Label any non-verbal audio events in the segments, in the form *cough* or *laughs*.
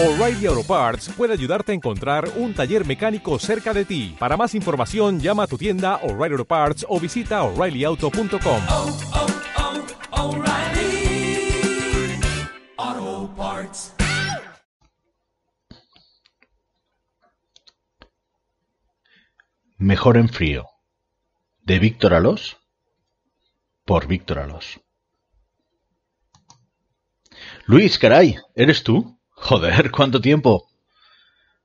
O'Reilly Auto Parts puede ayudarte a encontrar un taller mecánico cerca de ti. Para más información, llama a tu tienda O'Reilly Auto Parts o visita oreillyauto.com. oh, oh, Parts. Mejor en frío. De Víctor Alós. Por Víctor Alós. Luis, caray, ¿eres tú? Joder, ¿cuánto tiempo?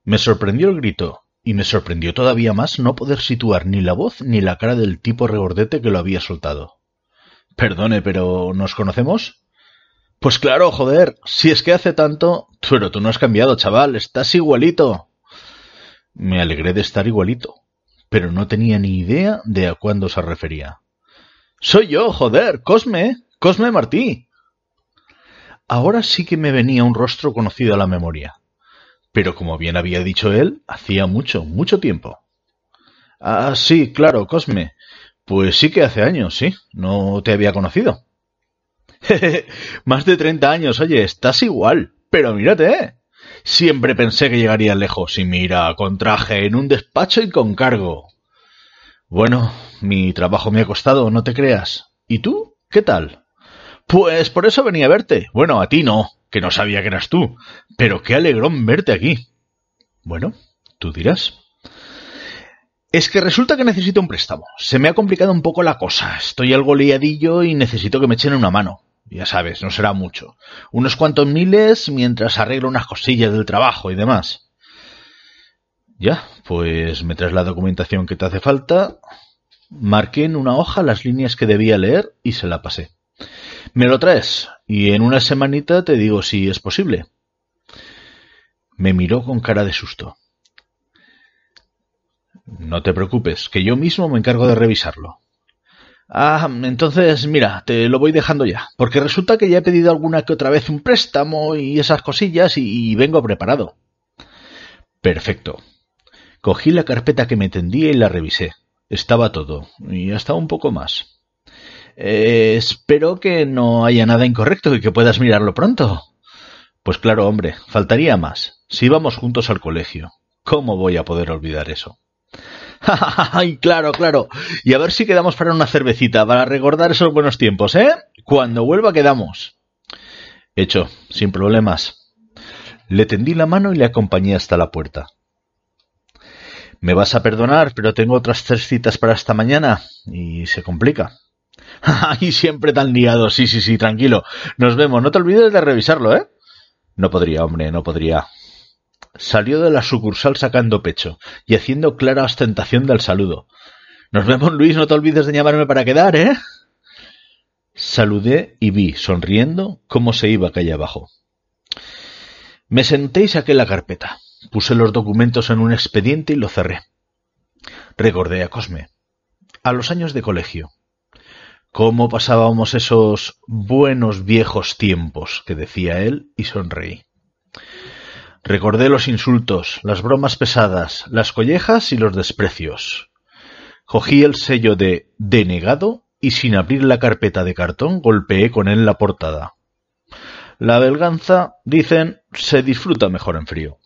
Me sorprendió el grito, y me sorprendió todavía más no poder situar ni la voz ni la cara del tipo regordete que lo había soltado. Perdone, pero ¿nos conocemos? Pues claro, joder, si es que hace tanto... Pero tú no has cambiado, chaval, estás igualito. Me alegré de estar igualito, pero no tenía ni idea de a cuándo se refería. Soy yo, joder, Cosme, Cosme Martí. Ahora sí que me venía un rostro conocido a la memoria. Pero como bien había dicho él, hacía mucho, mucho tiempo. Ah, sí, claro, Cosme. Pues sí que hace años, sí. No te había conocido. *laughs* Más de treinta años, oye, estás igual. Pero mírate, ¿eh? Siempre pensé que llegaría lejos y mira, con traje, en un despacho y con cargo. Bueno, mi trabajo me ha costado, no te creas. ¿Y tú? ¿Qué tal? Pues por eso venía a verte. Bueno, a ti no, que no sabía que eras tú. Pero qué alegrón verte aquí. Bueno, tú dirás. Es que resulta que necesito un préstamo. Se me ha complicado un poco la cosa. Estoy algo liadillo y necesito que me echen una mano. Ya sabes, no será mucho. Unos cuantos miles mientras arreglo unas cosillas del trabajo y demás. Ya, pues me traes la documentación que te hace falta. Marqué en una hoja las líneas que debía leer y se la pasé. Me lo traes y en una semanita te digo si es posible. Me miró con cara de susto. No te preocupes, que yo mismo me encargo de revisarlo. Ah, entonces, mira, te lo voy dejando ya, porque resulta que ya he pedido alguna que otra vez un préstamo y esas cosillas y, y vengo preparado. Perfecto. Cogí la carpeta que me tendía y la revisé. Estaba todo, y hasta un poco más. Eh, espero que no haya nada incorrecto y que puedas mirarlo pronto. Pues claro, hombre, faltaría más. Si íbamos juntos al colegio, ¿cómo voy a poder olvidar eso? *laughs* ¡Ay, claro, claro! Y a ver si quedamos para una cervecita, para recordar esos buenos tiempos, ¿eh? Cuando vuelva quedamos. Hecho, sin problemas. Le tendí la mano y le acompañé hasta la puerta. Me vas a perdonar, pero tengo otras tres citas para esta mañana y se complica. *laughs* ¡Ay, siempre tan liado! Sí, sí, sí, tranquilo. Nos vemos. No te olvides de revisarlo, ¿eh? No podría, hombre, no podría. Salió de la sucursal sacando pecho y haciendo clara ostentación del saludo. Nos vemos, Luis, no te olvides de llamarme para quedar, ¿eh? Saludé y vi, sonriendo, cómo se iba calle abajo. Me senté y saqué la carpeta. Puse los documentos en un expediente y lo cerré. Recordé a Cosme. A los años de colegio. Cómo pasábamos esos buenos viejos tiempos, que decía él, y sonreí. Recordé los insultos, las bromas pesadas, las collejas y los desprecios. Cogí el sello de denegado y sin abrir la carpeta de cartón golpeé con él la portada. La belganza, dicen, se disfruta mejor en frío.